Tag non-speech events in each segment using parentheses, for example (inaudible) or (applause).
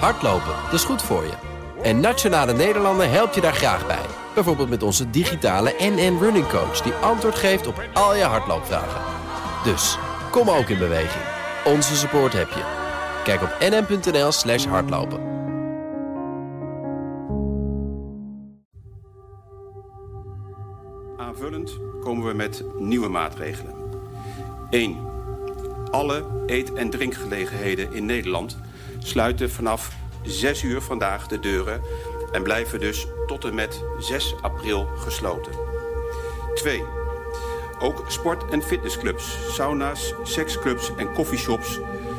Hardlopen, dat is goed voor je. En Nationale Nederlanden helpt je daar graag bij. Bijvoorbeeld met onze digitale NN Running Coach... die antwoord geeft op al je hardloopvragen. Dus, kom ook in beweging. Onze support heb je. Kijk op nn.nl slash hardlopen. Aanvullend komen we met nieuwe maatregelen. 1. Alle eet- en drinkgelegenheden in Nederland sluiten vanaf 6 uur vandaag de deuren en blijven dus tot en met 6 april gesloten. 2. Ook sport- en fitnessclubs, sauna's, seksclubs en coffeeshops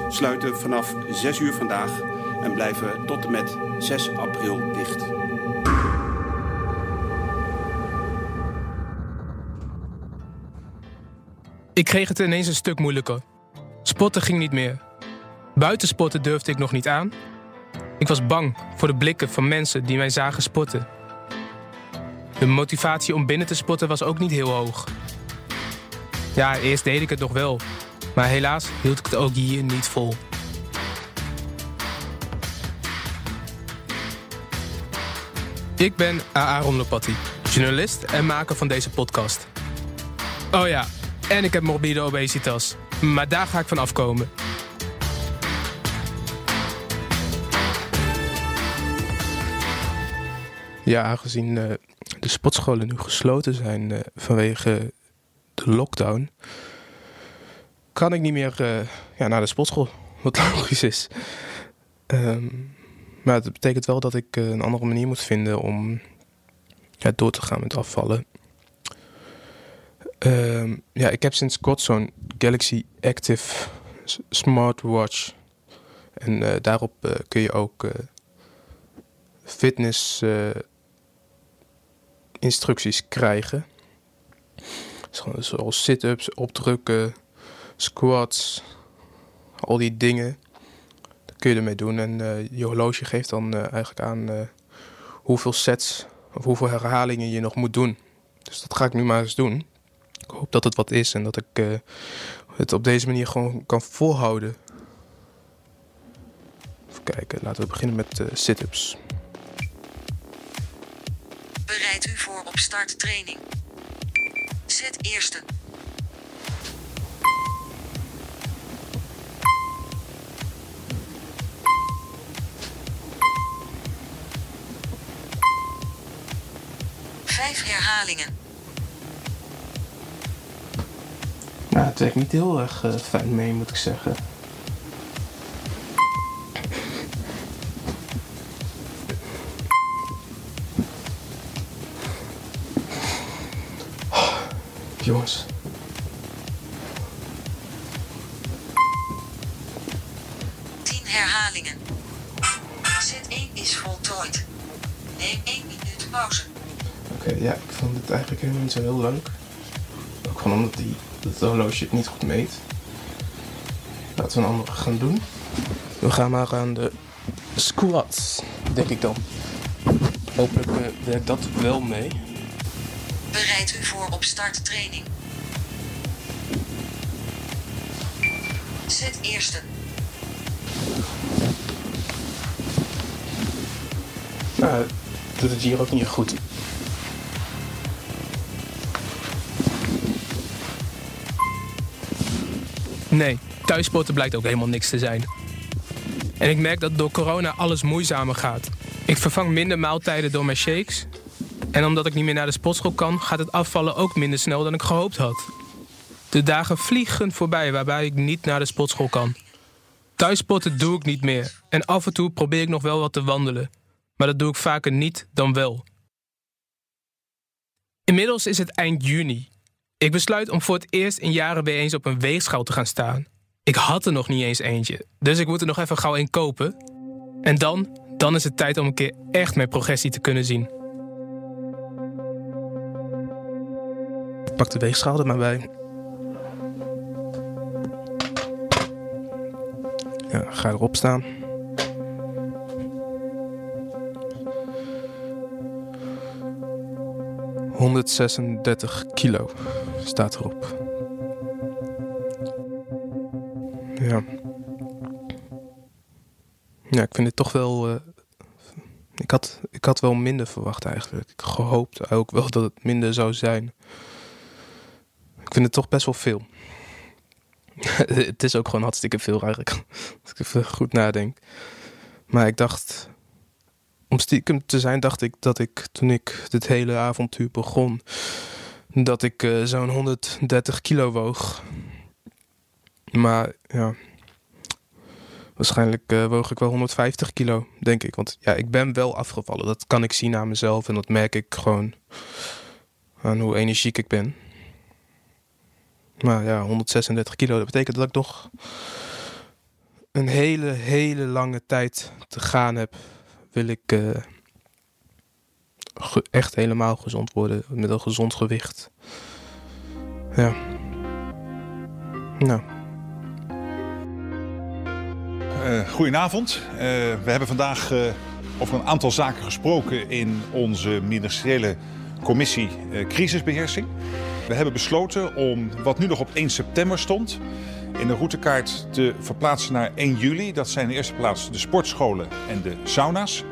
sluiten vanaf 6 uur vandaag en blijven tot en met 6 april dicht. Ik kreeg het ineens een stuk moeilijker. Sporten ging niet meer. Buitensporten durfde ik nog niet aan. Ik was bang voor de blikken van mensen die mij zagen sporten. De motivatie om binnen te sporten was ook niet heel hoog. Ja, eerst deed ik het nog wel. Maar helaas hield ik het ook hier niet vol. Ik ben Aaron Lopatti, journalist en maker van deze podcast. Oh ja, en ik heb morbide obesitas. Maar daar ga ik van afkomen. Ja, aangezien uh, de sportscholen nu gesloten zijn uh, vanwege de lockdown, kan ik niet meer uh, ja, naar de sportschool, wat (laughs) logisch is. Um, maar het betekent wel dat ik een andere manier moet vinden om ja, door te gaan met afvallen. Um, ja, ik heb sinds kort zo'n Galaxy Active smartwatch. En daarop kun je ook fitness instructies krijgen. Zoals sit-ups, opdrukken, squats, al die dingen. Dat kun je ermee doen. En je horloge geeft dan eigenlijk aan hoeveel sets of hoeveel herhalingen je nog moet doen. Dus dat ga ik nu maar eens doen. Ik hoop dat het wat is en dat ik het op deze manier gewoon kan volhouden. Even kijken, laten we beginnen met sit-ups. Bereid u voor start training. Zet eerste. Vijf herhalingen. Nou, het werkt niet heel erg uh, fijn mee, moet ik zeggen. Jongens. Tien herhalingen. Zet 1 is voltooid. Neem 1 minuut pauze. Oké, okay, ja, ik vond het eigenlijk helemaal niet zo heel leuk. Ook gewoon omdat die dat het horloge het niet goed meet. Laten we een andere gaan doen. We gaan maar aan de squats, denk ik dan. Hopelijk uh, werkt dat wel mee. Bereid u voor op start training. Zet eerste. Nou, doet het hier ook niet goed. Nee, thuissporten blijkt ook helemaal niks te zijn. En ik merk dat door corona alles moeizamer gaat. Ik vervang minder maaltijden door mijn shakes. En omdat ik niet meer naar de sportschool kan, gaat het afvallen ook minder snel dan ik gehoopt had. De dagen vliegen voorbij waarbij ik niet naar de sportschool kan. Thuissporten doe ik niet meer. En af en toe probeer ik nog wel wat te wandelen. Maar dat doe ik vaker niet dan wel. Inmiddels is het eind juni. Ik besluit om voor het eerst in jaren weer eens op een weegschaal te gaan staan. Ik had er nog niet eens eentje, dus ik moet er nog even gauw een kopen. En dan, dan is het tijd om een keer echt mijn progressie te kunnen zien. Pak de weegschaal er maar bij. Ja, ga erop staan. ...136 kilo staat erop. Ja. Ja, ik vind het toch wel. eh, ik, had, ik had wel minder verwacht eigenlijk. Ik hoopte ook wel dat het minder zou zijn. Vind het toch best wel veel. (laughs) het is ook gewoon hartstikke veel eigenlijk. (laughs) Als ik even goed nadenk. Maar ik dacht. Om stiekem te zijn, dacht ik dat ik toen ik dit hele avontuur begon. dat ik eh, zo'n 130 kilo woog. Maar ja. Waarschijnlijk eh, woog ik wel 150 kilo, denk ik. Want ja, ik ben wel afgevallen. Dat kan ik zien aan mezelf. En dat merk ik gewoon aan hoe energiek ik ben. Maar ja, 136 kilo, dat betekent dat ik nog een hele, hele lange tijd te gaan heb. Wil ik eh, echt helemaal gezond worden. Met een gezond gewicht. Ja. Nou. Eh, goedenavond. Eh, we hebben vandaag over een aantal zaken gesproken in onze ministeriële commissie eh, crisisbeheersing. We hebben besloten om wat nu nog op 1 september stond in de routekaart te verplaatsen naar 1 juli. Dat zijn in de eerste plaats de sportscholen en de sauna's.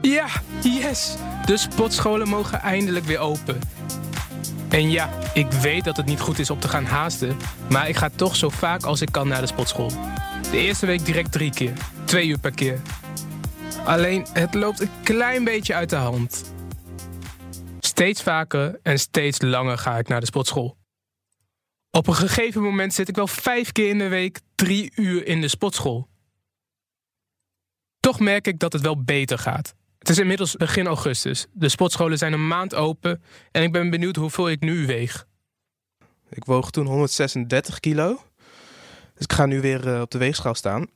Ja, yes! De sportscholen mogen eindelijk weer open. En ja, ik weet dat het niet goed is om te gaan haasten, maar ik ga toch zo vaak als ik kan naar de sportschool. De eerste week direct drie keer, twee uur per keer. Alleen het loopt een klein beetje uit de hand. Steeds vaker en steeds langer ga ik naar de sportschool. Op een gegeven moment zit ik wel vijf keer in de week drie uur in de sportschool. Toch merk ik dat het wel beter gaat. Het is inmiddels begin augustus. De sportscholen zijn een maand open en ik ben benieuwd hoeveel ik nu weeg. Ik woog toen 136 kilo. Dus ik ga nu weer eh, op de weegschaal staan.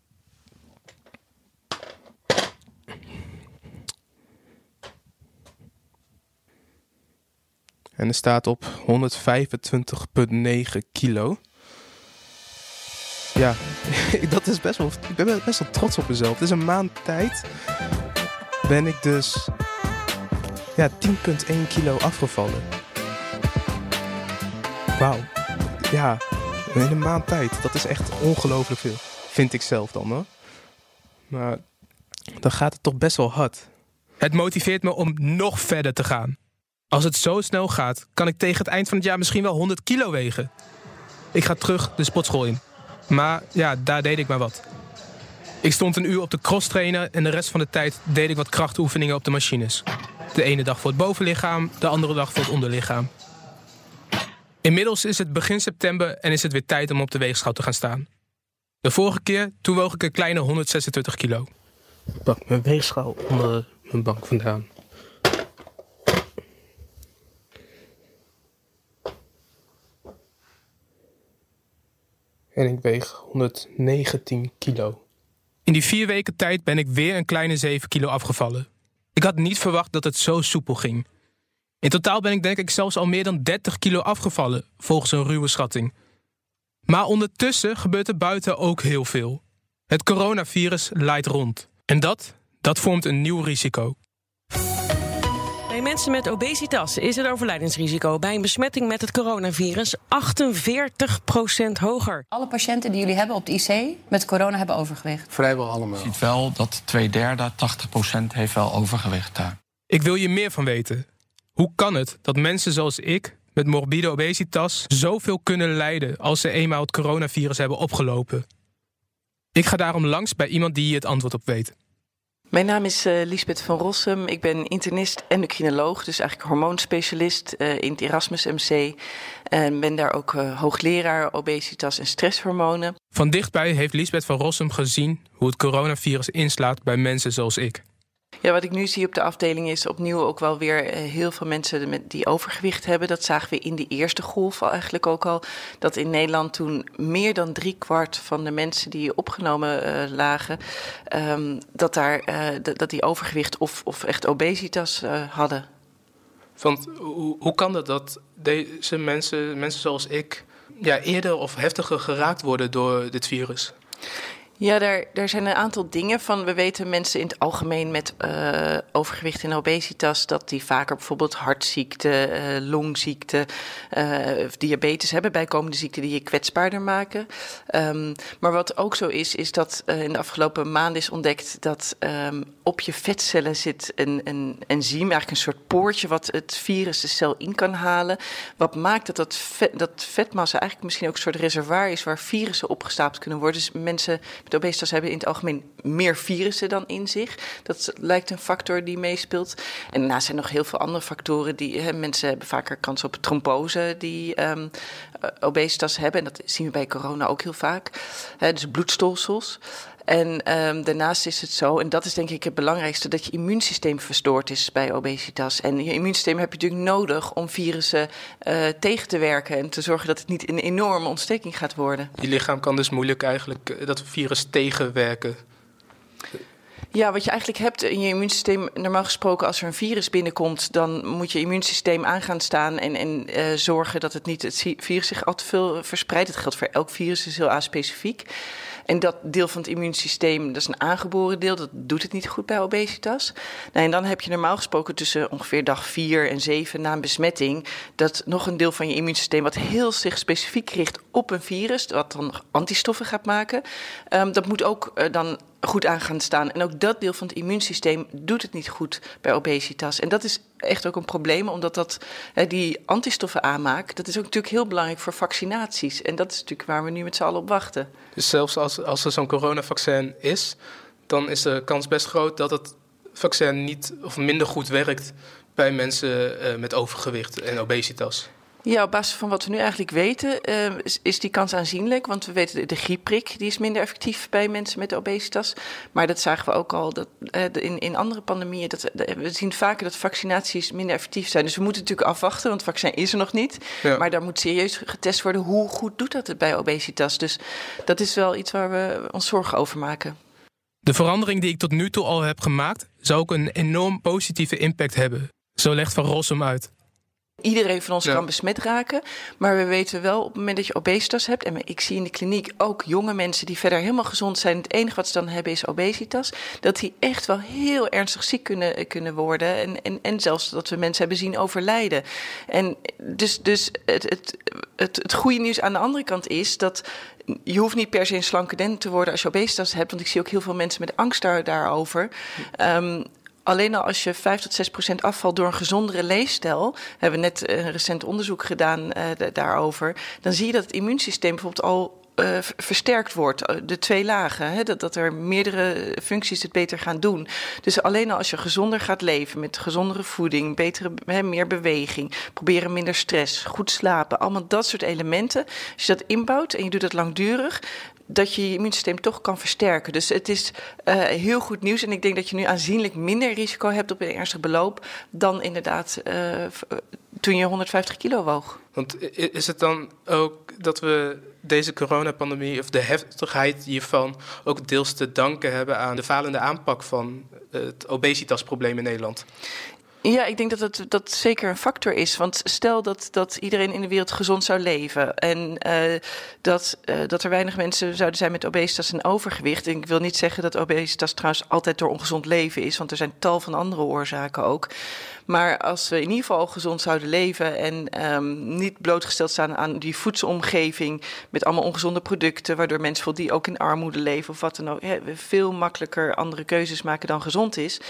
En er staat op 125,9 kilo. Ja, (laughs) dat is best wel. Ik ben best wel trots op mezelf. Het is een maand tijd. Ben ik dus. Ja, 10,1 kilo afgevallen. Wauw. Ja, in een maand tijd. Dat is echt ongelooflijk veel. Vind ik zelf dan hoor. Maar dan gaat het toch best wel hard. Het motiveert me om nog verder te gaan. Als het zo snel gaat, kan ik tegen het eind van het jaar misschien wel 100 kilo wegen. Ik ga terug de sportschool in. Maar ja, daar deed ik maar wat. Ik stond een uur op de cross trainer en de rest van de tijd deed ik wat krachtoefeningen op de machines. De ene dag voor het bovenlichaam, de andere dag voor het onderlichaam. Inmiddels is het begin september en is het weer tijd om op de weegschaal te gaan staan. De vorige keer, toen woog ik een kleine 126 kilo. Ik pak mijn weegschaal onder mijn bank vandaan. En ik weeg 119 kilo. In die vier weken tijd ben ik weer een kleine 7 kilo afgevallen. Ik had niet verwacht dat het zo soepel ging. In totaal ben ik denk ik zelfs al meer dan 30 kilo afgevallen, volgens een ruwe schatting. Maar ondertussen gebeurt er buiten ook heel veel. Het coronavirus leidt rond. En dat, dat vormt een nieuw risico. Bij mensen met obesitas is het overlijdensrisico bij een besmetting met het coronavirus 48% hoger. Alle patiënten die jullie hebben op de IC met corona hebben overgewicht. Vrijwel allemaal. Je ziet wel dat twee derde, 80% heeft wel overgewicht daar. Ik wil je meer van weten. Hoe kan het dat mensen zoals ik met morbide obesitas zoveel kunnen lijden als ze eenmaal het coronavirus hebben opgelopen? Ik ga daarom langs bij iemand die hier het antwoord op weet. Mijn naam is uh, Lisbeth van Rossum. Ik ben internist endocrinoloog, dus eigenlijk hormoonspecialist uh, in het Erasmus MC. En ben daar ook uh, hoogleraar obesitas en stresshormonen. Van dichtbij heeft Lisbeth van Rossum gezien hoe het coronavirus inslaat bij mensen zoals ik. Ja, wat ik nu zie op de afdeling is opnieuw ook wel weer heel veel mensen die overgewicht hebben. Dat zagen we in de eerste golf eigenlijk ook al. Dat in Nederland toen meer dan drie kwart van de mensen die opgenomen uh, lagen, um, dat, daar, uh, dat die overgewicht of, of echt obesitas hadden. Want hoe, hoe kan het dat deze mensen, mensen zoals ik, ja, eerder of heftiger geraakt worden door dit virus? Ja, daar, zijn een aantal dingen van. We weten mensen in het algemeen met uh, overgewicht en obesitas dat die vaker bijvoorbeeld hartziekte, uh, longziekte, uh, diabetes hebben, bijkomende ziekten die je kwetsbaarder maken. Um, maar wat ook zo is, is dat in de afgelopen maanden is ontdekt dat um, op je vetcellen zit een, een enzym, eigenlijk een soort poortje wat het virus de cel in kan halen. Wat maakt dat dat, vet, dat vetmassa eigenlijk misschien ook een soort reservoir is waar virussen opgestapeld kunnen worden. Dus mensen obesitas hebben in het algemeen meer virussen dan in zich. Dat lijkt een factor die meespeelt. En daarnaast zijn nog heel veel andere factoren. Die, hè, mensen hebben vaker kans op trombose die um, obesitas hebben. En dat zien we bij corona ook heel vaak. Dus bloedstolsels. En um, daarnaast is het zo, en dat is denk ik het belangrijkste, dat je immuunsysteem verstoord is bij obesitas. En je immuunsysteem heb je natuurlijk nodig om virussen uh, tegen te werken en te zorgen dat het niet een enorme ontsteking gaat worden. Je lichaam kan dus moeilijk eigenlijk eh, dat virus tegenwerken. Ja, wat je eigenlijk hebt in je immuunsysteem, normaal gesproken, als er een virus binnenkomt, dan moet je immuunsysteem aan gaan staan en, en uh, zorgen dat het niet het virus zich al te veel verspreidt. Dat geldt voor elk virus, is heel aspecifiek. En dat deel van het immuunsysteem, dat is een aangeboren deel, dat doet het niet goed bij obesitas. Nou, en dan heb je normaal gesproken tussen ongeveer dag 4 en 7 na een besmetting, dat nog een deel van je immuunsysteem wat heel zich specifiek richt op een virus, wat dan antistoffen gaat maken, um, dat moet ook uh, dan goed aan gaan staan. En ook dat deel van het immuunsysteem doet het niet goed bij obesitas. En dat is echt ook een probleem, omdat dat die antistoffen aanmaakt, dat is ook natuurlijk heel belangrijk voor vaccinaties. En dat is natuurlijk waar we nu met z'n allen op wachten. Dus zelfs als, als er zo'n coronavaccin is, dan is de kans best groot dat het vaccin niet of minder goed werkt bij mensen uh, met overgewicht en obesitas. Ja, op basis van wat we nu eigenlijk weten, uh, is, is, die kans aanzienlijk. Want we weten de, de griepprik die is minder effectief bij mensen met obesitas. Maar dat zagen we ook al dat, uh, in, in andere pandemieën. Dat, we zien vaker dat vaccinaties minder effectief zijn. Dus we moeten natuurlijk afwachten, want het vaccin is er nog niet. Ja. Maar daar moet serieus getest worden hoe goed doet dat het bij obesitas. Dus dat is wel iets waar we ons zorgen over maken. De verandering die ik tot nu toe al heb gemaakt, zou ook een enorm positieve impact hebben. Zo legt Van Rossum uit. Iedereen van ons ja. kan besmet raken. Maar we weten wel op het moment dat je obesitas hebt. En ik zie in de kliniek ook jonge mensen die verder helemaal gezond zijn. Het enige wat ze dan hebben is obesitas. Dat die echt wel heel ernstig ziek kunnen, kunnen worden. En, en, en zelfs dat we mensen hebben zien overlijden. En dus, dus het, het, het, het goede nieuws aan de andere kant is dat je hoeft niet per se een slanke den te worden als je obesitas hebt. Want ik zie ook heel veel mensen met angst daar, daarover. Um, alleen al als je 5 tot 6 procent afvalt door een gezondere leefstijl, hebben net een recent onderzoek gedaan uh, daarover, dan zie je dat het immuunsysteem bijvoorbeeld al uh, versterkt wordt, de twee lagen. Hè, dat, dat er meerdere functies het beter gaan doen. Dus alleen al als je gezonder gaat leven met gezondere voeding, betere, hè, meer beweging, proberen minder stress, goed slapen, allemaal dat soort elementen. Als je dat inbouwt en je doet dat langdurig, dat je je immuunsysteem toch kan versterken. Dus het is uh, heel goed nieuws. En ik denk dat je nu aanzienlijk minder risico hebt op een ernstig beloop dan inderdaad uh, toen je 150 kilo woog. Want is het dan ook dat we deze coronapandemie of de heftigheid hiervan ook deels te danken hebben aan de falende aanpak van het obesitasprobleem in Nederland? Ja, ik denk dat dat zeker een factor is. Want stel dat, dat iedereen in de wereld gezond zou leven. En uh, dat, uh, dat er weinig mensen zouden zijn met obesitas en overgewicht. En ik wil niet zeggen dat obesitas trouwens altijd door ongezond leven is. Want er zijn tal van andere oorzaken ook. Maar als we in ieder geval gezond zouden leven en um, niet blootgesteld staan aan die voedselomgeving met allemaal ongezonde producten, waardoor mensen die ook in armoede leven of wat dan ook, hè, veel makkelijker andere keuzes maken dan gezond is,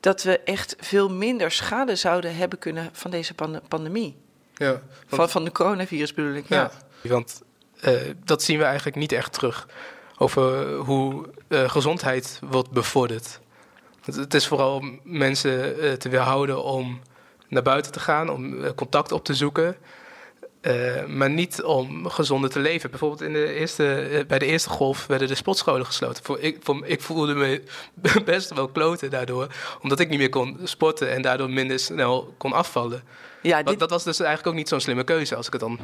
dat we echt veel minder schade zouden hebben kunnen van deze pand pandemie. Ja, want, van, van de coronavirus bedoel ik. Ja, ja want uh, dat zien we eigenlijk niet echt terug over hoe uh, gezondheid wordt bevorderd. Het is vooral om mensen uh, te weerhouden om naar buiten te gaan, om uh, contact op te zoeken. Uh, maar niet om gezonder te leven. Bijvoorbeeld in de eerste, bij de eerste golf werden de sportscholen gesloten. Voor, ik, voor, ik voelde me (laughs) best wel kloten daardoor. Omdat ik niet meer kon sporten en daardoor minder snel kon afvallen. Ja, dit... Dat was dus eigenlijk ook niet zo'n slimme keuze als ik het dan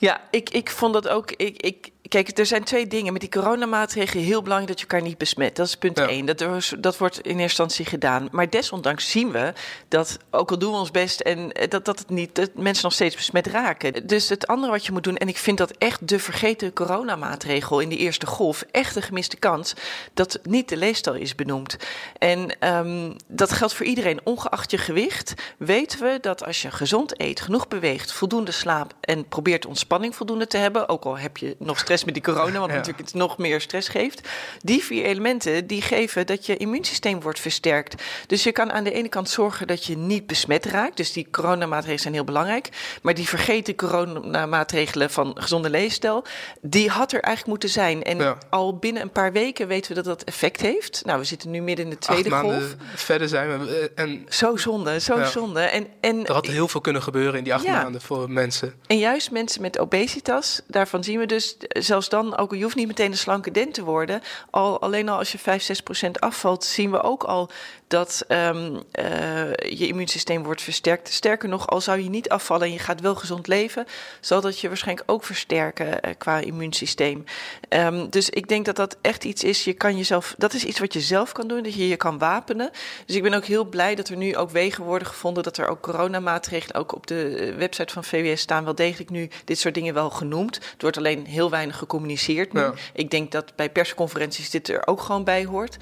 ja, ik, ik vond dat ook. Ik, ik, kijk, er zijn twee dingen. Met die coronamaatregelen heel belangrijk dat je elkaar niet besmet. Dat is punt Ja. één. Dat, er- dat wordt in eerste instantie gedaan. Maar desondanks zien we dat, ook al doen we ons best... en eh, dat, dat, het niet, dat mensen nog steeds besmet raken. Dus het andere wat je moet doen... en ik vind dat echt de vergeten coronamaatregel in de eerste golf... echt een gemiste kans, dat niet de leefstijl is benoemd. En ehm, dat geldt voor iedereen. Ongeacht je gewicht weten we dat als je gezond eet, genoeg beweegt... voldoende slaapt en probeert ontspanning voldoende te hebben... ook al heb je nog stress met die corona, wat Ja. natuurlijk het nog meer stress geeft. Die vier elementen die geven dat je immuunsysteem wordt versterkt. Dus je kan aan de ene kant zorgen dat je niet besmet raakt. Dus die coronamaatregelen zijn heel belangrijk. Maar die vergeten coronamaatregelen van gezonde leefstijl, die had er eigenlijk moeten zijn. En Ja. al binnen een paar weken weten we dat dat effect heeft. Nou, we zitten nu midden in de Acht tweede golf. maanden verder zijn we. eh, En Zo zonde, zo Ja. zonde. En, en er had heel veel kunnen gebeuren in die acht maanden voor mensen. En juist mensen met obesitas, daarvan zien we dus, zelfs dan, ook je hoeft niet meteen een slanke dent te worden, al, alleen al als je 5, 6 procent afvalt, zien we ook al dat ehm, eh, je immuunsysteem wordt versterkt. Sterker nog, al zou je niet afvallen en je gaat wel gezond leven, zal dat je waarschijnlijk ook versterken eh, qua immuunsysteem. Ehm, dus ik denk dat dat echt iets is, je kan jezelf, dat is iets wat je zelf kan doen, dat je je kan wapenen. Dus ik ben ook heel blij dat er nu ook wegen worden gevonden, dat er ook coronamaatregelen, ook op de eh, website van VWS staan wel degelijk nu dit soort dingen wel genoemd. Het wordt alleen heel weinig gecommuniceerd nu. Ja. Ik denk dat bij persconferenties dit er ook gewoon bij hoort.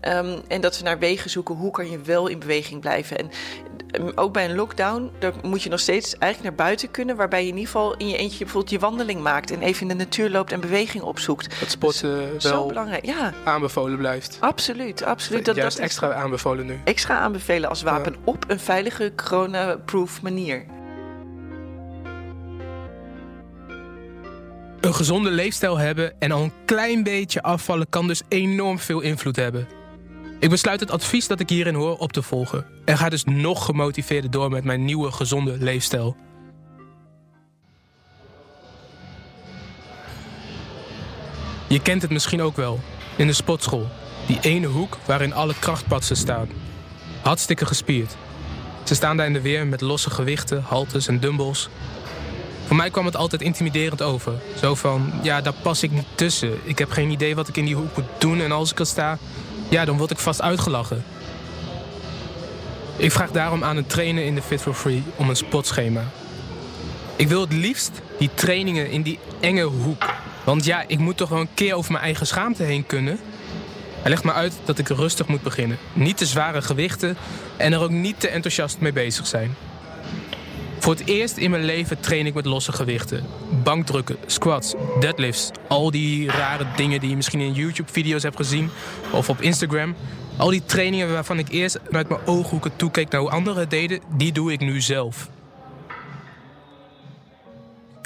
Ehm, en dat we naar wegen zoeken, hoe kan je wel in beweging blijven. En ehm, ook bij een lockdown, daar moet je nog steeds eigenlijk naar buiten kunnen, waarbij je in ieder geval in je eentje bijvoorbeeld je wandeling maakt en even in de natuur loopt en beweging opzoekt. Dat sporten Zo wel belangrijk, ja, aanbevolen blijft. absoluut, absoluut. Dat, Juist dat extra aanbevolen nu. extra aanbevelen als wapen op een veilige corona-proof manier. Een gezonde leefstijl hebben en al een klein beetje afvallen kan dus enorm veel invloed hebben. Ik besluit het advies dat ik hierin hoor op te volgen en ga dus nog gemotiveerder door met mijn nieuwe gezonde leefstijl. Je kent het misschien ook wel. In de sportschool. Die ene hoek waarin alle krachtpatsen staan. Hartstikke gespierd. Ze staan daar in de weer met losse gewichten, haltes en dumbbells. Voor mij kwam het altijd intimiderend over. Zo van, ja, daar pas ik niet tussen. Ik heb geen idee wat ik in die hoek moet doen en als ik er sta, ja, dan word ik vast uitgelachen. Ik vraag daarom aan een trainer in de Fit for Free om een sportschema. Ik wil het liefst die trainingen in die enge hoek. Want ja, ik moet toch wel een keer over mijn eigen schaamte heen kunnen. Hij legt me uit dat ik rustig moet beginnen. Niet te zware gewichten en er ook niet te enthousiast mee bezig zijn. Voor het eerst in mijn leven train ik met losse gewichten. Bankdrukken, squats, deadlifts. Al die rare dingen die je misschien in YouTube-video's hebt gezien. Of op Instagram. Al die trainingen waarvan ik eerst uit mijn ooghoeken toekeek naar hoe anderen het deden, die doe ik nu zelf.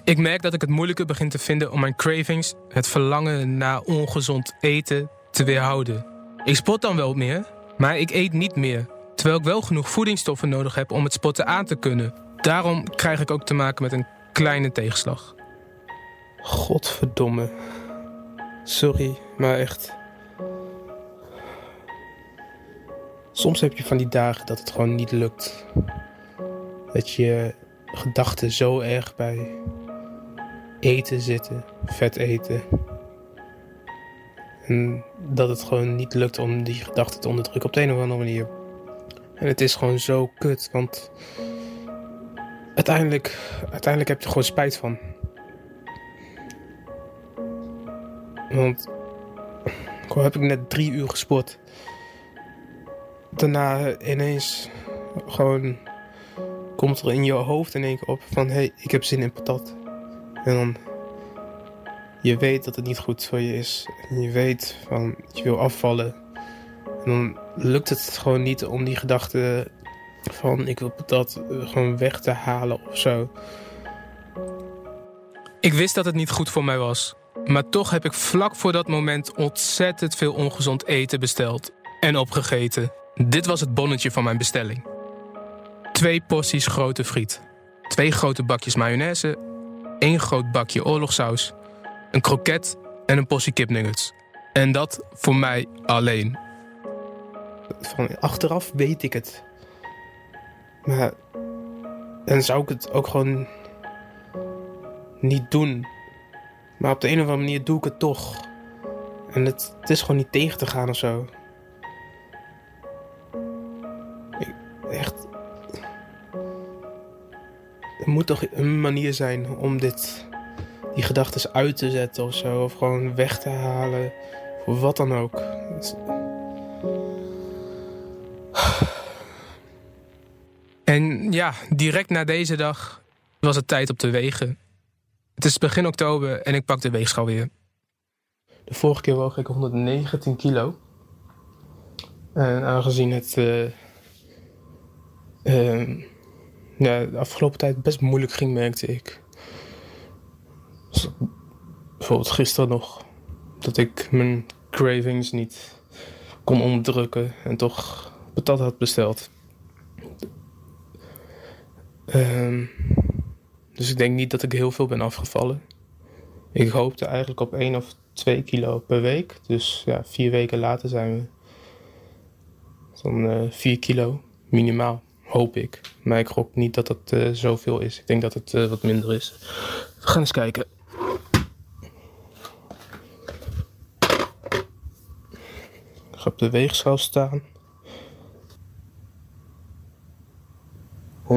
Ik merk dat ik het moeilijker begin te vinden om mijn cravings, het verlangen naar ongezond eten, te weerhouden. Ik sport dan wel meer, maar ik eet niet meer. Terwijl ik wel genoeg voedingsstoffen nodig heb om het sporten aan te kunnen. Daarom krijg ik ook te maken met een kleine tegenslag. Godverdomme. Sorry, maar echt. Soms heb je van die dagen dat het gewoon niet lukt. Dat je gedachten zo erg bij eten zitten, vet eten. En dat het gewoon niet lukt om die gedachten te onderdrukken op de een of andere manier. En het is gewoon zo kut, want uiteindelijk, uiteindelijk heb je er gewoon spijt van. Want gewoon heb ik net drie uur gesport. Daarna ineens gewoon komt er in je hoofd in één keer op van hé, hey, ik heb zin in patat. En dan je weet dat het niet goed voor je is. En je weet van je wil afvallen. En dan lukt het gewoon niet om die gedachte van ik wil patat eh, gewoon weg te halen of zo. Ik wist dat het niet goed voor mij was. Maar toch heb ik vlak voor dat moment ontzettend veel ongezond eten besteld en opgegeten. Dit was het bonnetje van mijn bestelling. Twee porties grote friet. Twee grote bakjes mayonaise. één groot bakje oorlogssaus. Een kroket en een portie kipnuggets. En dat voor mij alleen. Van achteraf weet ik het. Maar dan zou ik het ook gewoon niet doen. Maar op de een of andere manier doe ik het toch. En het, is gewoon niet tegen te gaan of zo. Ik, echt. Er moet toch een manier zijn om dit, die gedachten uit te zetten of zo. Of gewoon weg te halen. Of wat dan ook. Ja, direct na deze dag was het tijd op de wegen. Het is begin oktober en ik pak de weegschaal weer. De vorige keer woog ik 119 kilo. En aangezien het eh, ehm, de afgelopen tijd best moeilijk ging, merkte ik. Bijvoorbeeld gisteren nog. Dat ik mijn cravings niet kon onderdrukken en toch patat had besteld. Ehm, dus ik denk niet dat ik heel veel ben afgevallen. Ik hoopte eigenlijk op 1 of 2 kilo per week. Dus ja, vier weken later zijn we dan eh 4 kilo minimaal, hoop ik. Maar ik gok niet dat het eh, zoveel is. Ik denk dat het eh, wat minder is. We gaan eens kijken. Ik ga op de weegschaal staan. 115,3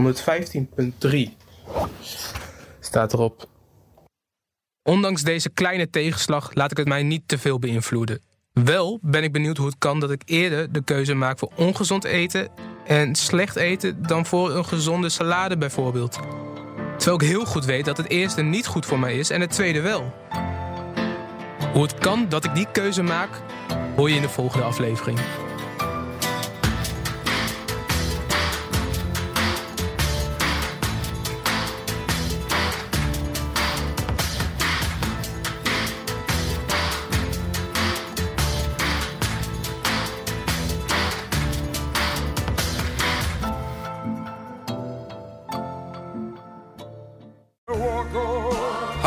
staat erop. Ondanks deze kleine tegenslag laat ik het mij niet te veel beïnvloeden. Wel ben ik benieuwd hoe het kan dat ik eerder de keuze maak voor ongezond eten en slecht eten dan voor een gezonde salade bijvoorbeeld. Terwijl ik heel goed weet dat het eerste niet goed voor mij is en het tweede wel. Hoe het kan dat ik die keuze maak, hoor je in de volgende aflevering.